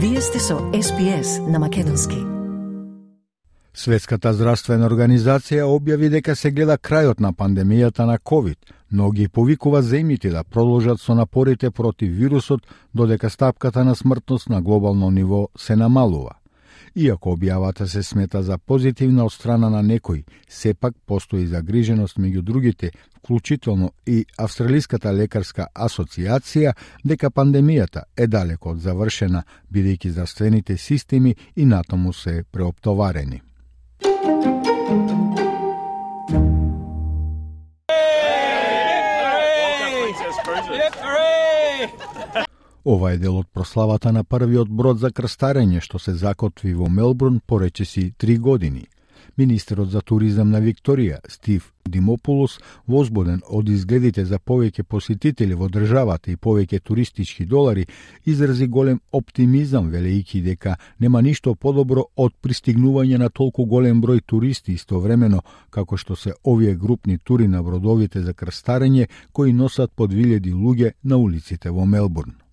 Вие сте со SPS на Македонски. Светската здравствена организација објави дека се гледа крајот на пандемијата на COVID, но ги повикува земјите да продолжат со напорите против вирусот додека стапката на смртност на глобално ниво се намалува. Иако објавата се смета за позитивна од страна на некои, сепак постои загриженост меѓу другите, вклучително и Австралиската лекарска асоциација, дека пандемијата е далеко од завршена, бидејќи здравствените системи и натаму се преоптоварени. Ова е дел од прославата на првиот брод за крстарење што се закотви во Мелбурн поречеси три години. Министерот за туризам на Викторија, Стив Димопулос, возбуден од изгледите за повеќе посетители во државата и повеќе туристички долари, изрази голем оптимизам, велејќи дека нема ништо подобро од пристигнување на толку голем број туристи истовремено, како што се овие групни тури на бродовите за крстарење кои носат по 2000 луѓе на улиците во Мелбурн.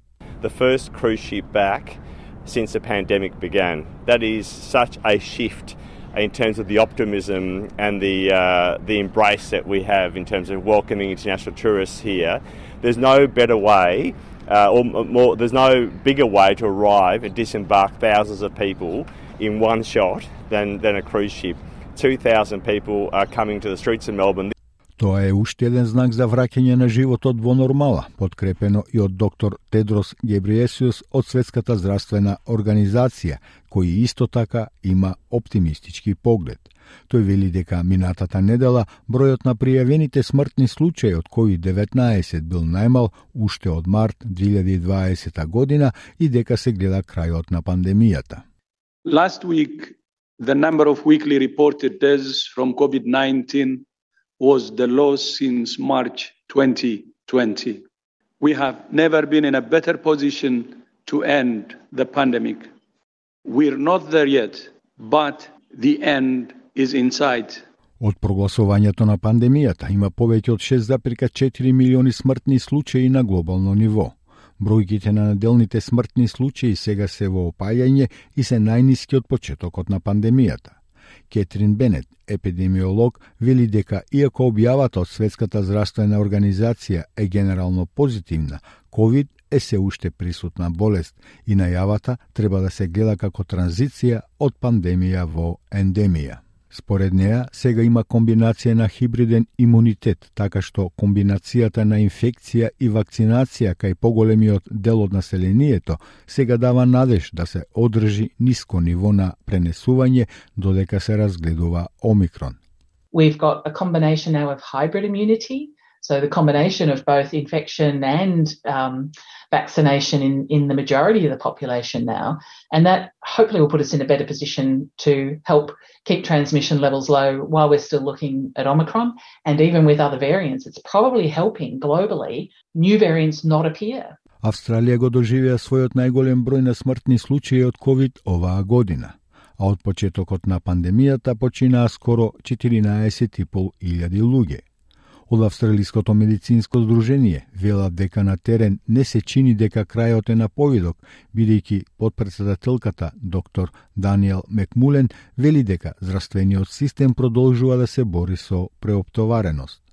The first cruise ship back since the pandemic began. That is such a shift in terms of the optimism and the uh, the embrace that we have in terms of welcoming international tourists here. There's no better way, uh, or more, there's no bigger way to arrive and disembark thousands of people in one shot than, than a cruise ship. 2,000 people are coming to the streets of Melbourne. Тоа е уште еден знак за враќање на животот во нормала, подкрепено и од доктор Тедрос Гебриесиус од Светската здравствена организација, кој исто така има оптимистички поглед. Тој вели дека минатата недела бројот на пријавените смртни случаи од COVID-19 бил најмал уште од март 2020 година и дека се гледа крајот на пандемијата. Last week, the number of weekly reported deaths from COVID-19 was the lowest since March 2020. We have never been in a better position to end the pandemic. We're not there yet, but the end is in sight. Од прогласувањето на пандемијата има повеќе од 6,4 милиони смртни случаи на глобално ниво. Бројките на неделните смртни случаи сега се во опајање и се најниски од почетокот на пандемијата. Кетрин Бенет, епидемиолог, вели дека иако објавата од Светската здравствена организација е генерално позитивна, COVID е се уште присутна болест и најавата треба да се гледа како транзиција од пандемија во ендемија. Според неа, сега има комбинација на хибриден имунитет, така што комбинацијата на инфекција и вакцинација кај поголемиот дел од населението сега дава надеж да се одржи ниско ниво на пренесување додека се разгледува омикрон. We've got a combination now of hybrid immunity, so the combination of both infection and um, vaccination in, in the majority of the population now. And that hopefully will put us in a better position to help keep transmission levels low while we're still looking at Omicron. And even with other variants, it's probably helping globally new variants not appear. Австралија го доживеа својот најголем број на смртни случаи од COVID оваа година, а од почетокот на пандемијата починаа скоро 14.500 луѓе. Од Австралиското медицинско здружение велат дека на терен не се чини дека крајот е на повидок, бидејќи подпредседателката доктор Даниел Мекмулен вели дека здравствениот систем продолжува да се бори со преоптовареност.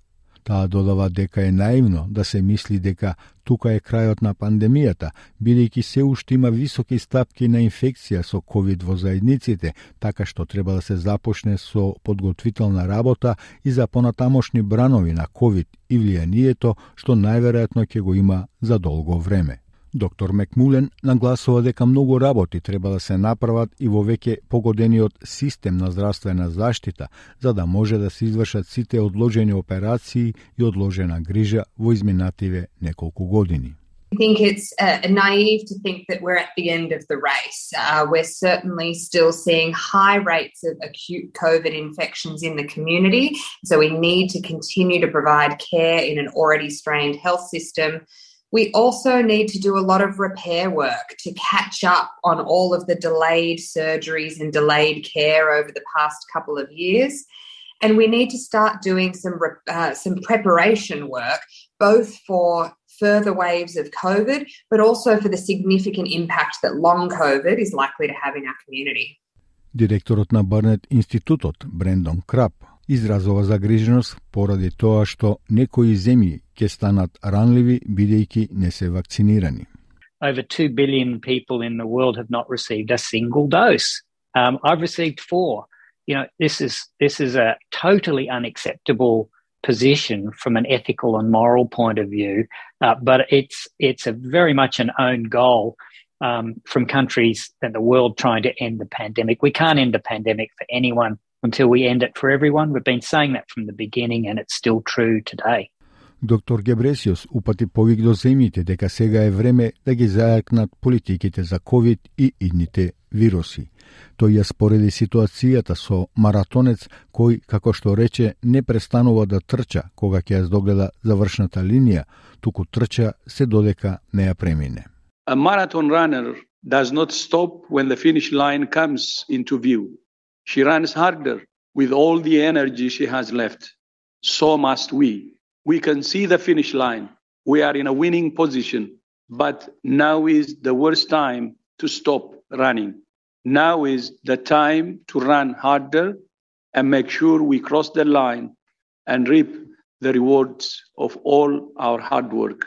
Таа додава дека е наивно да се мисли дека тука е крајот на пандемијата, бидејќи се уште има високи стапки на инфекција со ковид во заедниците, така што треба да се започне со подготвителна работа и за понатамошни бранови на ковид и влијанието што најверојатно ќе го има за долго време. Доктор Мекмулен нагласува дека многу работи треба да се направат и во веќе погодениот систем на здравствена заштита, за да може да се извршат сите одложени операции и одложена грижа во изминативе неколку години. I think it's uh, naive to think that we're at the end of the race. Uh, we're certainly still seeing high rates of acute COVID infections in the community. So we need to continue to provide care in an already strained health system We also need to do a lot of repair work to catch up on all of the delayed surgeries and delayed care over the past couple of years. And we need to start doing some uh, some preparation work, both for further waves of COVID, but also for the significant impact that long COVID is likely to have in our community. Директорот на Барнет Институтот, Брендон Крап, изразува загриженост поради тоа што некои земји ќе станат ранливи бидејќи не се вакцинирани. Over 2 billion people in the world have not received a single dose. Um, I've received four. You know, this is this is a totally unacceptable position from an ethical and moral point of view, uh, but it's it's a very much an own goal um, from countries and the world trying to end the pandemic. We can't end the pandemic for anyone until we end it for everyone. We've been saying that from the beginning, and it's still true today. Доктор Гебресиус упати повик до земјите дека сега е време да ги зајакнат политиките за ковид и идните вируси. Тој ја спореди ситуацијата со маратонец кој, како што рече, не престанува да трча кога ќе ја здогледа завршната линија, туку трча се додека не ја премине. A marathon runner does not stop when the finish line comes into view. She runs harder with all the energy she has left. So must we. We can see the finish line. We are in a winning position, but now is the worst time to stop running. Now is the time to run harder and make sure we cross the line and reap the rewards of all our hard work.